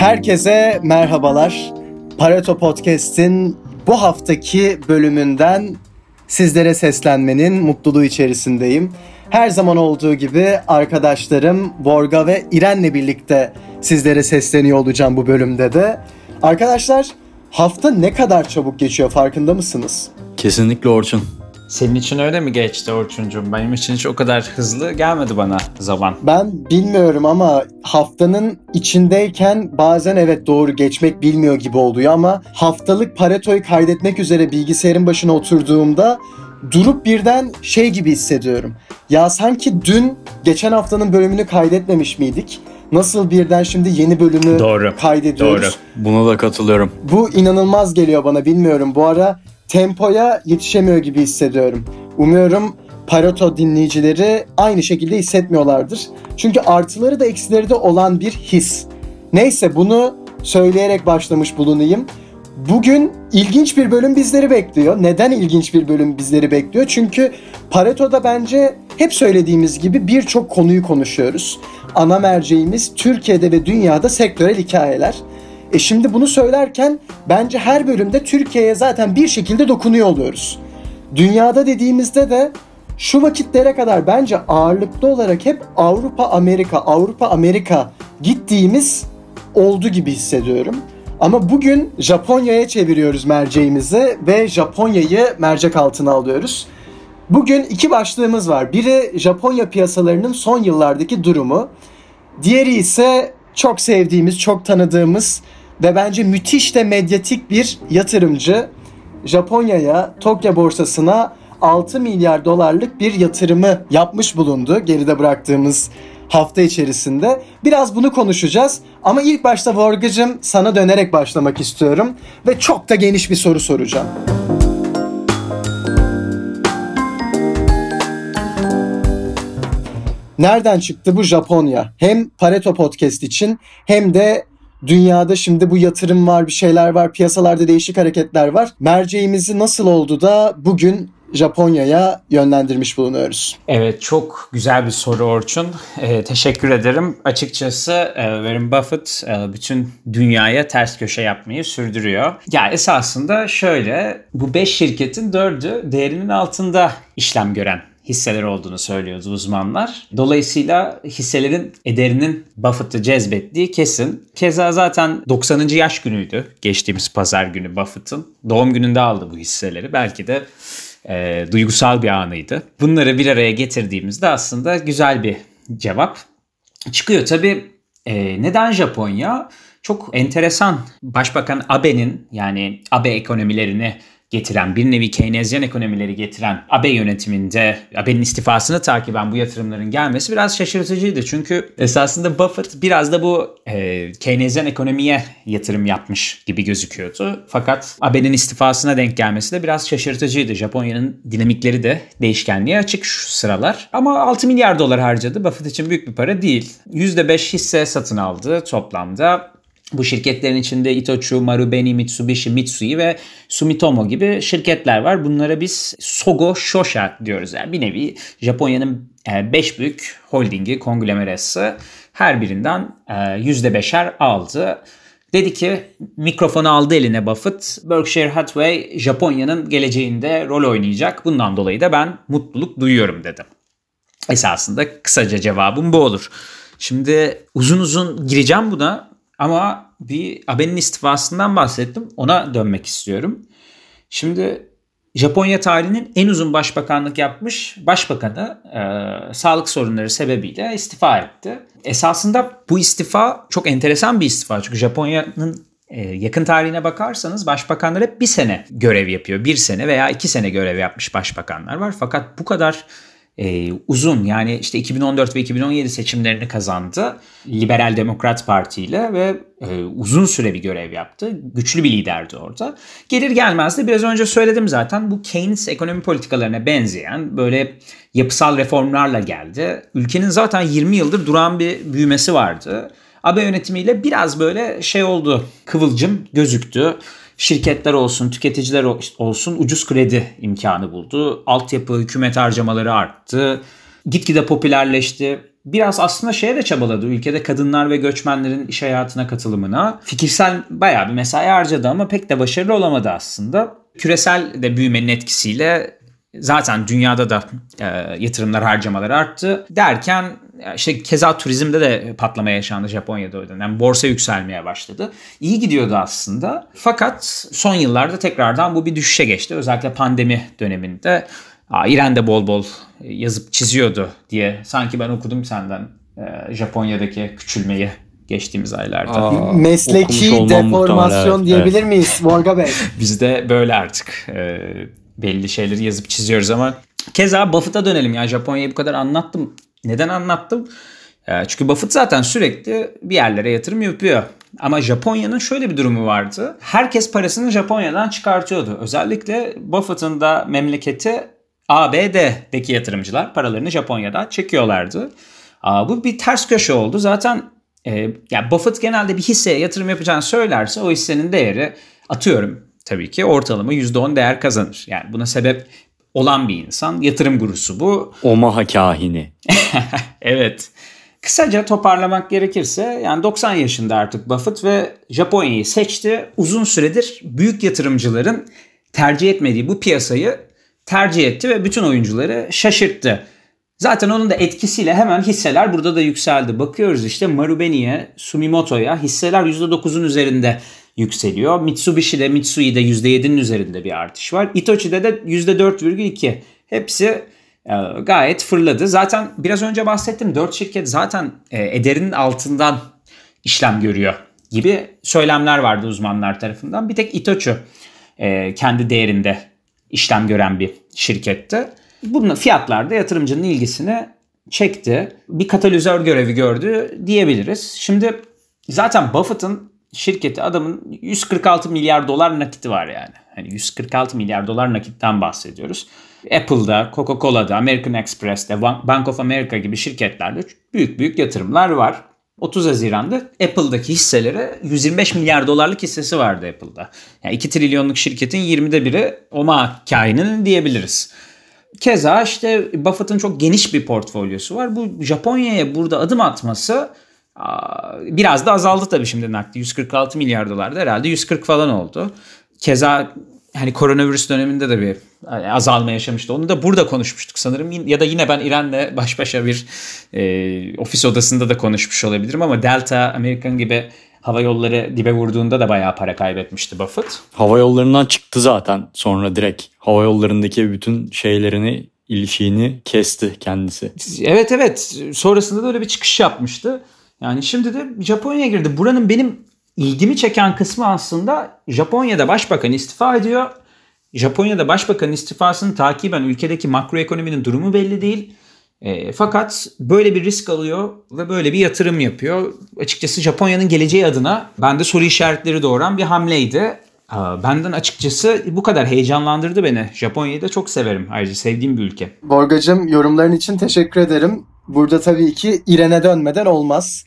Herkese merhabalar. Pareto Podcast'in bu haftaki bölümünden sizlere seslenmenin mutluluğu içerisindeyim. Her zaman olduğu gibi arkadaşlarım Borga ve İren'le birlikte sizlere sesleniyor olacağım bu bölümde de. Arkadaşlar hafta ne kadar çabuk geçiyor farkında mısınız? Kesinlikle Orçun. Senin için öyle mi geçti Orçuncuğum? Benim için hiç o kadar hızlı gelmedi bana zaman. Ben bilmiyorum ama haftanın içindeyken bazen evet doğru geçmek bilmiyor gibi oluyor ama haftalık Pareto'yu kaydetmek üzere bilgisayarın başına oturduğumda durup birden şey gibi hissediyorum. Ya sanki dün geçen haftanın bölümünü kaydetmemiş miydik? Nasıl birden şimdi yeni bölümü Doğru, kaydediyoruz? doğru. Buna da katılıyorum. Bu inanılmaz geliyor bana bilmiyorum. Bu ara tempoya yetişemiyor gibi hissediyorum. Umuyorum Pareto dinleyicileri aynı şekilde hissetmiyorlardır. Çünkü artıları da eksileri de olan bir his. Neyse bunu söyleyerek başlamış bulunayım. Bugün ilginç bir bölüm bizleri bekliyor. Neden ilginç bir bölüm bizleri bekliyor? Çünkü Pareto'da bence hep söylediğimiz gibi birçok konuyu konuşuyoruz. Ana merceğimiz Türkiye'de ve dünyada sektörel hikayeler. E şimdi bunu söylerken bence her bölümde Türkiye'ye zaten bir şekilde dokunuyor oluyoruz. Dünyada dediğimizde de şu vakitlere kadar bence ağırlıklı olarak hep Avrupa Amerika Avrupa Amerika gittiğimiz oldu gibi hissediyorum. Ama bugün Japonya'ya çeviriyoruz merceğimizi ve Japonya'yı mercek altına alıyoruz. Bugün iki başlığımız var. Biri Japonya piyasalarının son yıllardaki durumu. Diğeri ise çok sevdiğimiz, çok tanıdığımız ve bence müthiş de medyatik bir yatırımcı. Japonya'ya, Tokyo borsasına 6 milyar dolarlık bir yatırımı yapmış bulundu geride bıraktığımız hafta içerisinde. Biraz bunu konuşacağız ama ilk başta Vorgacım sana dönerek başlamak istiyorum ve çok da geniş bir soru soracağım. Nereden çıktı bu Japonya? Hem Pareto Podcast için hem de dünyada şimdi bu yatırım var, bir şeyler var, piyasalarda değişik hareketler var. Merceğimizi nasıl oldu da bugün Japonya'ya yönlendirmiş bulunuyoruz. Evet çok güzel bir soru Orçun. Ee, teşekkür ederim. Açıkçası e, Warren Buffett e, bütün dünyaya ters köşe yapmayı sürdürüyor. Ya esasında şöyle bu 5 şirketin 4'ü değerinin altında işlem gören hisseler olduğunu söylüyordu uzmanlar. Dolayısıyla hisselerin ederinin Buffett'ı cezbettiği kesin. Keza zaten 90. yaş günüydü geçtiğimiz pazar günü Buffett'ın. Doğum gününde aldı bu hisseleri. Belki de e, duygusal bir anıydı. Bunları bir araya getirdiğimizde aslında güzel bir cevap çıkıyor. Tabii e, neden Japonya? Çok enteresan. Başbakan Abe'nin yani Abe ekonomilerini getiren, bir nevi Keynesyen ekonomileri getiren Abe yönetiminde Abe'nin istifasını takiben bu yatırımların gelmesi biraz şaşırtıcıydı. Çünkü esasında Buffett biraz da bu e, Keynesyen ekonomiye yatırım yapmış gibi gözüküyordu. Fakat Abe'nin istifasına denk gelmesi de biraz şaşırtıcıydı. Japonya'nın dinamikleri de değişkenliğe açık şu sıralar. Ama 6 milyar dolar harcadı. Buffett için büyük bir para değil. %5 hisse satın aldı toplamda. Bu şirketlerin içinde Itochu, Marubeni, Mitsubishi, Mitsui ve Sumitomo gibi şirketler var. Bunlara biz Sogo Shosha diyoruz. Yani bir nevi Japonya'nın 5 büyük holdingi, konglomerası her birinden %5'er aldı. Dedi ki mikrofonu aldı eline Buffett. Berkshire Hathaway Japonya'nın geleceğinde rol oynayacak. Bundan dolayı da ben mutluluk duyuyorum dedim. Esasında kısaca cevabım bu olur. Şimdi uzun uzun gireceğim buna ama bir Abe'nin istifasından bahsettim. Ona dönmek istiyorum. Şimdi Japonya tarihinin en uzun başbakanlık yapmış başbakanı e, sağlık sorunları sebebiyle istifa etti. Esasında bu istifa çok enteresan bir istifa. Çünkü Japonya'nın e, yakın tarihine bakarsanız başbakanlar hep bir sene görev yapıyor. Bir sene veya iki sene görev yapmış başbakanlar var. Fakat bu kadar e, uzun yani işte 2014 ve 2017 seçimlerini kazandı Liberal Demokrat Parti ile ve e, uzun süre bir görev yaptı. Güçlü bir liderdi orada. Gelir gelmez de biraz önce söyledim zaten bu Keynes ekonomi politikalarına benzeyen böyle yapısal reformlarla geldi. Ülkenin zaten 20 yıldır duran bir büyümesi vardı. AB yönetimiyle biraz böyle şey oldu kıvılcım gözüktü şirketler olsun, tüketiciler olsun ucuz kredi imkanı buldu. Altyapı, hükümet harcamaları arttı. gitgide popülerleşti. Biraz aslında şeye de çabaladı. Ülkede kadınlar ve göçmenlerin iş hayatına katılımına. Fikirsel bayağı bir mesai harcadı ama pek de başarılı olamadı aslında. Küresel de büyümenin etkisiyle zaten dünyada da e, yatırımlar harcamalar arttı. Derken işte keza turizmde de patlama yaşandı Japonya'da o dönem. Yani borsa yükselmeye başladı. İyi gidiyordu aslında. Fakat son yıllarda tekrardan bu bir düşüşe geçti. Özellikle pandemi döneminde. Aa, İren de bol bol yazıp çiziyordu diye. Sanki ben okudum senden e, Japonya'daki küçülmeyi geçtiğimiz aylarda. Aa, Mesleki deformasyon diyebilir evet. miyiz Borga Bey? Biz de böyle artık e, belli şeyleri yazıp çiziyoruz ama keza Buffett'a dönelim ya Japonya'yı bu kadar anlattım. Neden anlattım? E, çünkü Buffett zaten sürekli bir yerlere yatırım yapıyor. Ama Japonya'nın şöyle bir durumu vardı. Herkes parasını Japonya'dan çıkartıyordu. Özellikle Buffett'ın da memleketi ABD'deki yatırımcılar paralarını Japonya'dan çekiyorlardı. Bu bir ters köşe oldu. Zaten e, yani Buffett genelde bir hisseye yatırım yapacağını söylerse o hissenin değeri atıyorum tabii ki ortalama %10 değer kazanır. Yani buna sebep olan bir insan. Yatırım gurusu bu. Omaha kahini. evet. Kısaca toparlamak gerekirse yani 90 yaşında artık Buffett ve Japonya'yı seçti. Uzun süredir büyük yatırımcıların tercih etmediği bu piyasayı tercih etti ve bütün oyuncuları şaşırttı. Zaten onun da etkisiyle hemen hisseler burada da yükseldi. Bakıyoruz işte Marubeni'ye, Sumimoto'ya hisseler %9'un üzerinde yükseliyor. Mitsubishi'de, Mitsui'de %7'nin üzerinde bir artış var. Itochi'de de %4,2. Hepsi e, gayet fırladı. Zaten biraz önce bahsettim 4 şirket zaten e, ederinin altından işlem görüyor gibi söylemler vardı uzmanlar tarafından. Bir tek Itochu e, kendi değerinde işlem gören bir şirketti. Bunun fiyatlarda yatırımcının ilgisini çekti. Bir katalizör görevi gördü diyebiliriz. Şimdi zaten Buffett'ın şirketi adamın 146 milyar dolar nakiti var yani. Hani 146 milyar dolar nakitten bahsediyoruz. Apple'da, Coca-Cola'da, American Express'te, Bank of America gibi şirketlerde büyük büyük yatırımlar var. 30 Haziran'da Apple'daki hisselere 125 milyar dolarlık hissesi vardı Apple'da. Yani 2 trilyonluk şirketin 20'de biri Omaha kaininin diyebiliriz. Keza işte Buffett'ın çok geniş bir portfolyosu var. Bu Japonya'ya burada adım atması biraz da azaldı tabii şimdi nakdi. 146 milyar dolarda herhalde 140 falan oldu. Keza hani koronavirüs döneminde de bir azalma yaşamıştı. Onu da burada konuşmuştuk sanırım. Ya da yine ben İren'le baş başa bir e, ofis odasında da konuşmuş olabilirim ama Delta, Amerikan gibi hava yolları dibe vurduğunda da bayağı para kaybetmişti Buffett. Hava yollarından çıktı zaten sonra direkt. Hava yollarındaki bütün şeylerini, ilişiğini kesti kendisi. Evet evet. Sonrasında da öyle bir çıkış yapmıştı. Yani şimdi de Japonya'ya girdi. Buranın benim ilgimi çeken kısmı aslında Japonya'da başbakan istifa ediyor. Japonya'da başbakan istifasını takiben ülkedeki makroekonominin durumu belli değil. E, fakat böyle bir risk alıyor ve böyle bir yatırım yapıyor. Açıkçası Japonya'nın geleceği adına bende soru işaretleri doğuran bir hamleydi. Benden açıkçası bu kadar heyecanlandırdı beni. Japonya'yı da çok severim. Ayrıca sevdiğim bir ülke. Borgacığım yorumların için teşekkür ederim. Burada tabii ki İren'e dönmeden olmaz.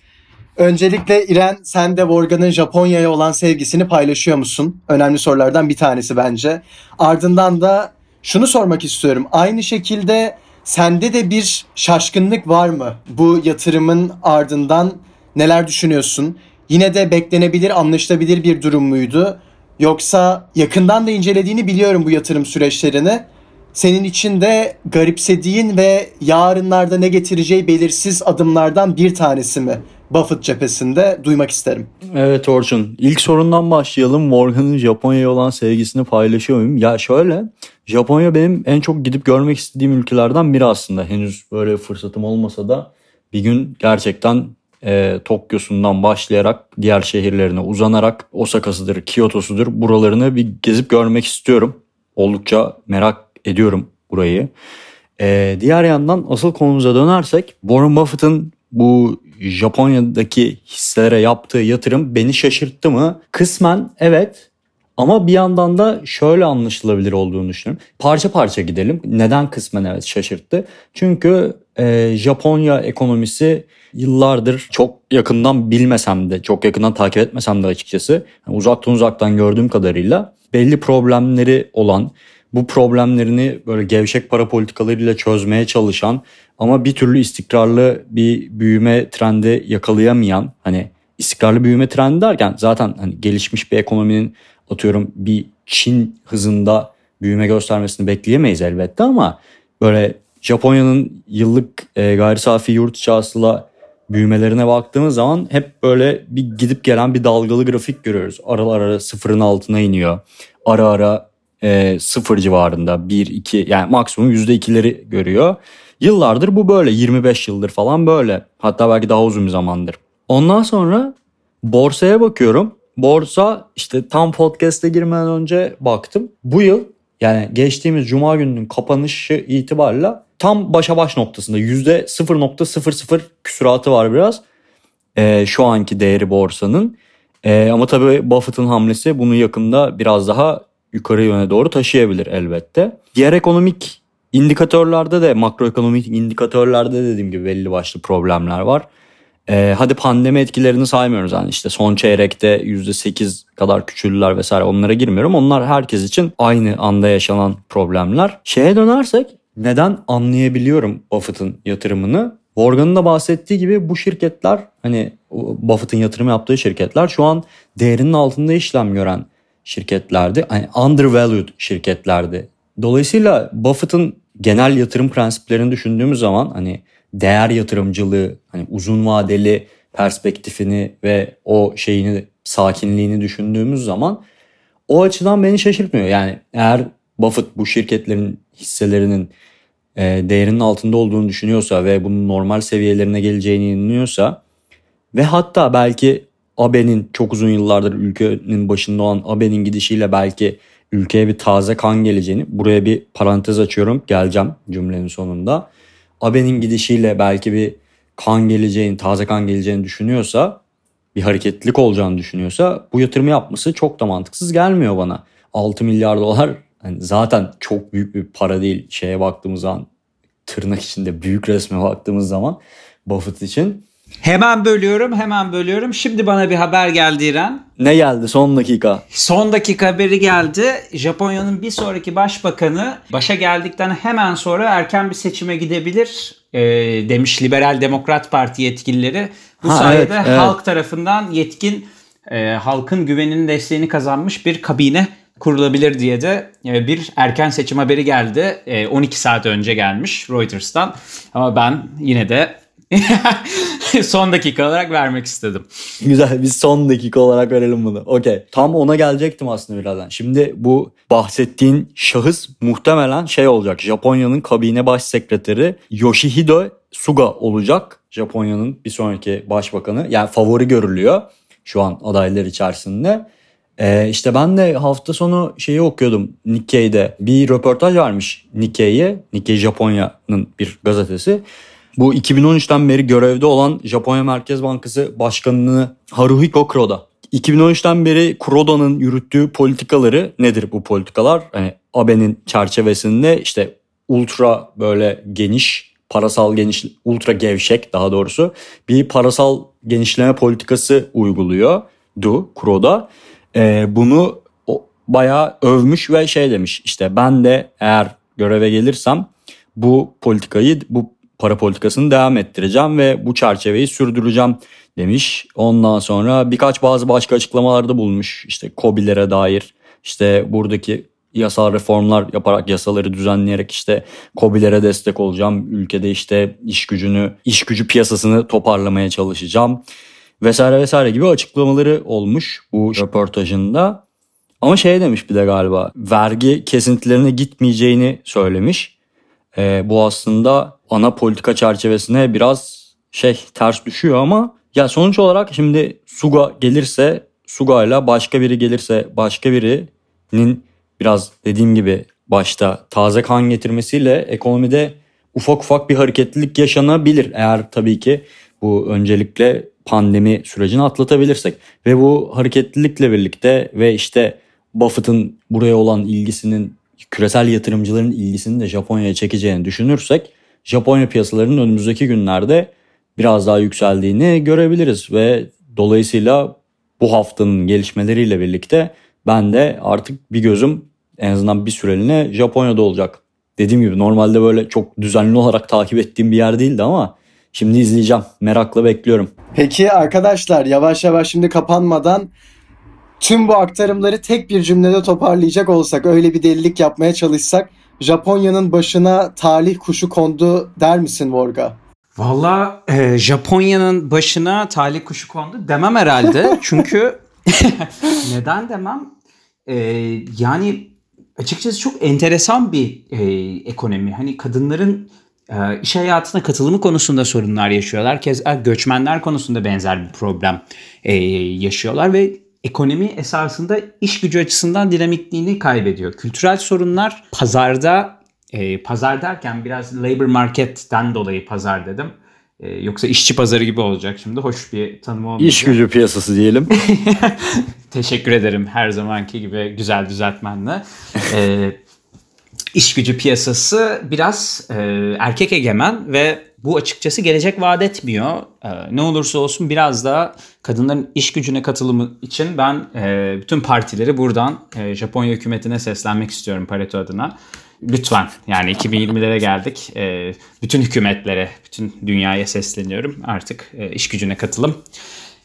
Öncelikle İren sen de Borga'nın Japonya'ya olan sevgisini paylaşıyor musun? Önemli sorulardan bir tanesi bence. Ardından da şunu sormak istiyorum. Aynı şekilde sende de bir şaşkınlık var mı? Bu yatırımın ardından neler düşünüyorsun? Yine de beklenebilir, anlaşılabilir bir durum muydu? Yoksa yakından da incelediğini biliyorum bu yatırım süreçlerini. Senin için de garipsediğin ve yarınlarda ne getireceği belirsiz adımlardan bir tanesi mi? Buffett cephesinde duymak isterim. Evet Orçun. İlk sorundan başlayalım. Morgan'ın Japonya'ya olan sevgisini paylaşıyor muyum? Ya şöyle. Japonya benim en çok gidip görmek istediğim ülkelerden biri aslında. Henüz böyle fırsatım olmasa da bir gün gerçekten e, Tokyo'sundan başlayarak diğer şehirlerine uzanarak Osaka'sıdır, Kyoto'sudur buralarını bir gezip görmek istiyorum. Oldukça merak ediyorum burayı. E, diğer yandan asıl konumuza dönersek Warren Buffett'ın bu Japonya'daki hisselere yaptığı yatırım beni şaşırttı mı? Kısmen evet ama bir yandan da şöyle anlaşılabilir olduğunu düşünüyorum. Parça parça gidelim. Neden kısmen evet şaşırttı? Çünkü e, Japonya ekonomisi yıllardır çok yakından bilmesem de, çok yakından takip etmesem de açıkçası yani uzaktan uzaktan gördüğüm kadarıyla belli problemleri olan, bu problemlerini böyle gevşek para politikalarıyla çözmeye çalışan ama bir türlü istikrarlı bir büyüme trendi yakalayamayan hani istikrarlı büyüme trendi derken zaten hani gelişmiş bir ekonominin atıyorum bir Çin hızında büyüme göstermesini bekleyemeyiz elbette ama böyle Japonya'nın yıllık e, gayri safi yurt içi hasıla büyümelerine baktığımız zaman hep böyle bir gidip gelen bir dalgalı grafik görüyoruz. Aralar ara sıfırın altına iniyor. Ara ara e, sıfır civarında 1 2 yani maksimum %2'leri görüyor. Yıllardır bu böyle 25 yıldır falan böyle. Hatta belki daha uzun bir zamandır. Ondan sonra borsaya bakıyorum. Borsa işte tam podcast'e girmeden önce baktım. Bu yıl yani geçtiğimiz cuma gününün kapanışı itibariyle tam başa baş noktasında %0.00 küsuratı var biraz. Ee, şu anki değeri borsanın. Ee, ama tabii Buffett'ın hamlesi bunu yakında biraz daha yukarı yöne doğru taşıyabilir elbette. Diğer ekonomik indikatörlerde de makroekonomik indikatörlerde de dediğim gibi belli başlı problemler var. Ee, hadi pandemi etkilerini saymıyoruz yani işte son çeyrekte %8 kadar küçüldüler vesaire onlara girmiyorum. Onlar herkes için aynı anda yaşanan problemler. Şeye dönersek neden anlayabiliyorum Buffett'ın yatırımını? Morgan'ın da bahsettiği gibi bu şirketler hani Buffett'ın yatırım yaptığı şirketler şu an değerinin altında işlem gören şirketlerdi. Yani undervalued şirketlerdi. Dolayısıyla Buffett'ın genel yatırım prensiplerini düşündüğümüz zaman hani değer yatırımcılığı, hani uzun vadeli perspektifini ve o şeyini sakinliğini düşündüğümüz zaman o açıdan beni şaşırtmıyor. Yani eğer Buffett bu şirketlerin hisselerinin e, değerinin altında olduğunu düşünüyorsa ve bunun normal seviyelerine geleceğini inanıyorsa ve hatta belki Abe'nin çok uzun yıllardır ülkenin başında olan Abe'nin gidişiyle belki ülkeye bir taze kan geleceğini buraya bir parantez açıyorum geleceğim cümlenin sonunda. Abe'nin gidişiyle belki bir kan geleceğini, taze kan geleceğini düşünüyorsa, bir hareketlilik olacağını düşünüyorsa bu yatırımı yapması çok da mantıksız gelmiyor bana. 6 milyar dolar yani zaten çok büyük bir para değil şeye baktığımız zaman tırnak içinde büyük resme baktığımız zaman Buffett için. Hemen bölüyorum hemen bölüyorum. Şimdi bana bir haber geldi İren. Ne geldi son dakika? Son dakika haberi geldi. Japonya'nın bir sonraki başbakanı başa geldikten hemen sonra erken bir seçime gidebilir e, demiş Liberal Demokrat Parti yetkilileri. Bu Ha, sayede evet, evet. halk tarafından yetkin e, halkın güveninin desteğini kazanmış bir kabine kurulabilir diye de e, bir erken seçim haberi geldi. E, 12 saat önce gelmiş Reuters'tan. Ama ben yine de son dakika olarak vermek istedim. Güzel biz son dakika olarak verelim bunu. Okey. Tam ona gelecektim aslında birazdan. Şimdi bu bahsettiğin şahıs muhtemelen şey olacak. Japonya'nın kabine baş sekreteri Yoshihide Suga olacak. Japonya'nın bir sonraki başbakanı. Yani favori görülüyor şu an adaylar içerisinde. Ee, işte ben de hafta sonu şeyi okuyordum Nikkei'de. Bir röportaj varmış Nikkei'ye. Nikkei Japonya'nın bir gazetesi. Bu 2013'ten beri görevde olan Japonya Merkez Bankası Başkanı'nı Haruhiko Kuroda. 2013'ten beri Kuroda'nın yürüttüğü politikaları nedir bu politikalar? Hani Abe'nin çerçevesinde işte ultra böyle geniş parasal geniş ultra gevşek daha doğrusu bir parasal genişleme politikası uyguluyor du Kuroda. Ee, bunu o, bayağı övmüş ve şey demiş işte ben de eğer göreve gelirsem bu politikayı bu para politikasını devam ettireceğim ve bu çerçeveyi sürdüreceğim demiş. Ondan sonra birkaç bazı başka açıklamalarda bulmuş. İşte COBİ'lere dair işte buradaki yasal reformlar yaparak yasaları düzenleyerek işte COBİ'lere destek olacağım. Ülkede işte iş gücünü, iş gücü piyasasını toparlamaya çalışacağım vesaire vesaire gibi açıklamaları olmuş bu röportajında. Ama şey demiş bir de galiba vergi kesintilerine gitmeyeceğini söylemiş. Ee, bu aslında ana politika çerçevesine biraz şey ters düşüyor ama ya sonuç olarak şimdi Suga gelirse Suga ile başka biri gelirse başka birinin biraz dediğim gibi başta taze kan getirmesiyle ekonomide ufak ufak bir hareketlilik yaşanabilir. Eğer tabii ki bu öncelikle pandemi sürecini atlatabilirsek ve bu hareketlilikle birlikte ve işte Buffett'ın buraya olan ilgisinin küresel yatırımcıların ilgisini de Japonya'ya çekeceğini düşünürsek Japonya piyasalarının önümüzdeki günlerde biraz daha yükseldiğini görebiliriz ve dolayısıyla bu haftanın gelişmeleriyle birlikte ben de artık bir gözüm en azından bir süreliğine Japonya'da olacak. dediğim gibi normalde böyle çok düzenli olarak takip ettiğim bir yer değildi ama şimdi izleyeceğim. Merakla bekliyorum. Peki arkadaşlar yavaş yavaş şimdi kapanmadan tüm bu aktarımları tek bir cümlede toparlayacak olsak, öyle bir delilik yapmaya çalışsak Japonya'nın başına talih kuşu kondu der misin Vorga? Valla e, Japonya'nın başına talih kuşu kondu demem herhalde. Çünkü neden demem? E, yani açıkçası çok enteresan bir e, ekonomi. Hani kadınların e, iş hayatına katılımı konusunda sorunlar yaşıyorlar. Keza göçmenler konusunda benzer bir problem e, yaşıyorlar ve ekonomi esasında iş gücü açısından dinamikliğini kaybediyor. Kültürel sorunlar pazarda e, pazar derken biraz labor market'ten dolayı pazar dedim. E, yoksa işçi pazarı gibi olacak şimdi. Hoş bir tanım olmayacak. İş gücü piyasası diyelim. Teşekkür ederim her zamanki gibi güzel düzeltmenle. e, iş gücü piyasası biraz e, erkek egemen ve bu açıkçası gelecek vaat etmiyor. E, ne olursa olsun biraz daha kadınların iş gücüne katılımı için ben e, bütün partileri buradan e, Japonya hükümetine seslenmek istiyorum Pareto adına. Lütfen yani 2020'lere geldik. E, bütün hükümetlere, bütün dünyaya sesleniyorum. Artık e, iş gücüne katılım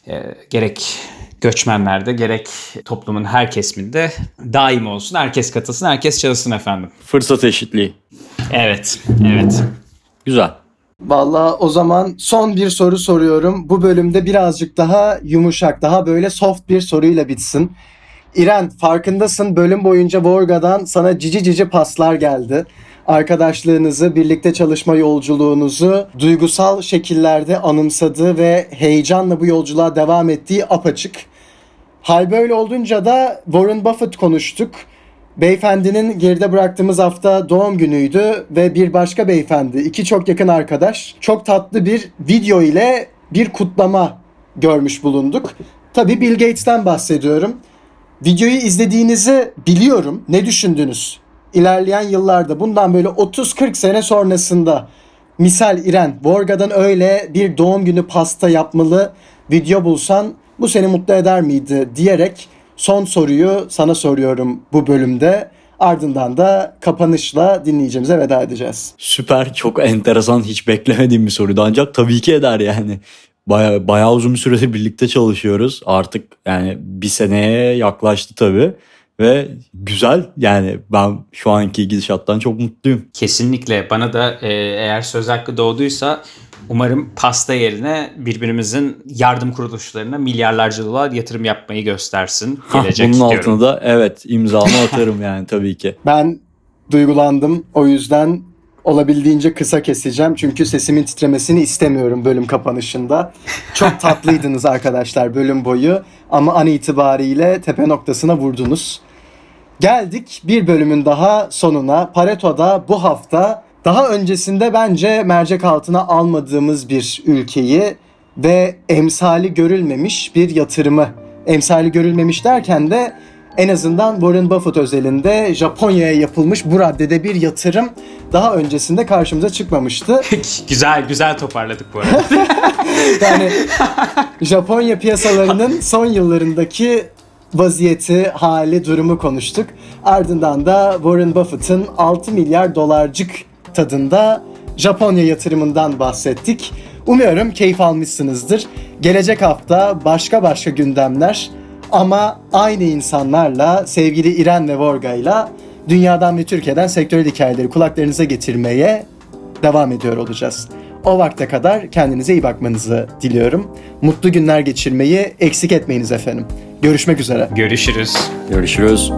e, gerek göçmenlerde gerek toplumun her kesiminde daim olsun. Herkes katılsın, herkes çalışsın efendim. Fırsat eşitliği. Evet, evet. Güzel. Vallahi o zaman son bir soru soruyorum. Bu bölümde birazcık daha yumuşak, daha böyle soft bir soruyla bitsin. İren farkındasın bölüm boyunca Vorga'dan sana cici cici paslar geldi. Arkadaşlığınızı, birlikte çalışma yolculuğunuzu duygusal şekillerde anımsadığı ve heyecanla bu yolculuğa devam ettiği apaçık. Hal böyle olunca da Warren Buffett konuştuk. Beyefendinin geride bıraktığımız hafta doğum günüydü ve bir başka beyefendi, iki çok yakın arkadaş, çok tatlı bir video ile bir kutlama görmüş bulunduk. Tabii Bill Gates'ten bahsediyorum. Videoyu izlediğinizi biliyorum. Ne düşündünüz? İlerleyen yıllarda bundan böyle 30-40 sene sonrasında misal İren Vorga'dan öyle bir doğum günü pasta yapmalı video bulsan bu seni mutlu eder miydi diyerek son soruyu sana soruyorum bu bölümde. Ardından da kapanışla dinleyicimize veda edeceğiz. Süper. Çok enteresan. Hiç beklemediğim bir soruydu. Ancak tabii ki eder yani. Baya, bayağı uzun bir süredir birlikte çalışıyoruz. Artık yani bir seneye yaklaştı tabii. Ve güzel yani ben şu anki gidişattan çok mutluyum. Kesinlikle bana da e, eğer söz hakkı doğduysa umarım pasta yerine birbirimizin yardım kuruluşlarına milyarlarca dolar yatırım yapmayı göstersin. Hah, Gelecek Bunun diyorum. altına da evet imzamı atarım yani tabii ki. Ben duygulandım. O yüzden olabildiğince kısa keseceğim. Çünkü sesimin titremesini istemiyorum bölüm kapanışında. Çok tatlıydınız arkadaşlar bölüm boyu. Ama an itibariyle tepe noktasına vurdunuz. Geldik bir bölümün daha sonuna. Pareto'da bu hafta daha öncesinde bence mercek altına almadığımız bir ülkeyi ve emsali görülmemiş bir yatırımı. Emsali görülmemiş derken de en azından Warren Buffett özelinde Japonya'ya yapılmış bu raddede bir yatırım daha öncesinde karşımıza çıkmamıştı. güzel güzel toparladık bu arada. Yani Japonya piyasalarının son yıllarındaki vaziyeti, hali, durumu konuştuk. Ardından da Warren Buffett'ın 6 milyar dolarcık tadında Japonya yatırımından bahsettik. Umuyorum keyif almışsınızdır. Gelecek hafta başka başka gündemler ama aynı insanlarla sevgili İren ve Vorga'yla dünyadan ve Türkiye'den sektörel hikayeleri kulaklarınıza getirmeye devam ediyor olacağız. O vakte kadar kendinize iyi bakmanızı diliyorum. Mutlu günler geçirmeyi eksik etmeyiniz efendim. Görüşmek üzere. Görüşürüz. Görüşürüz.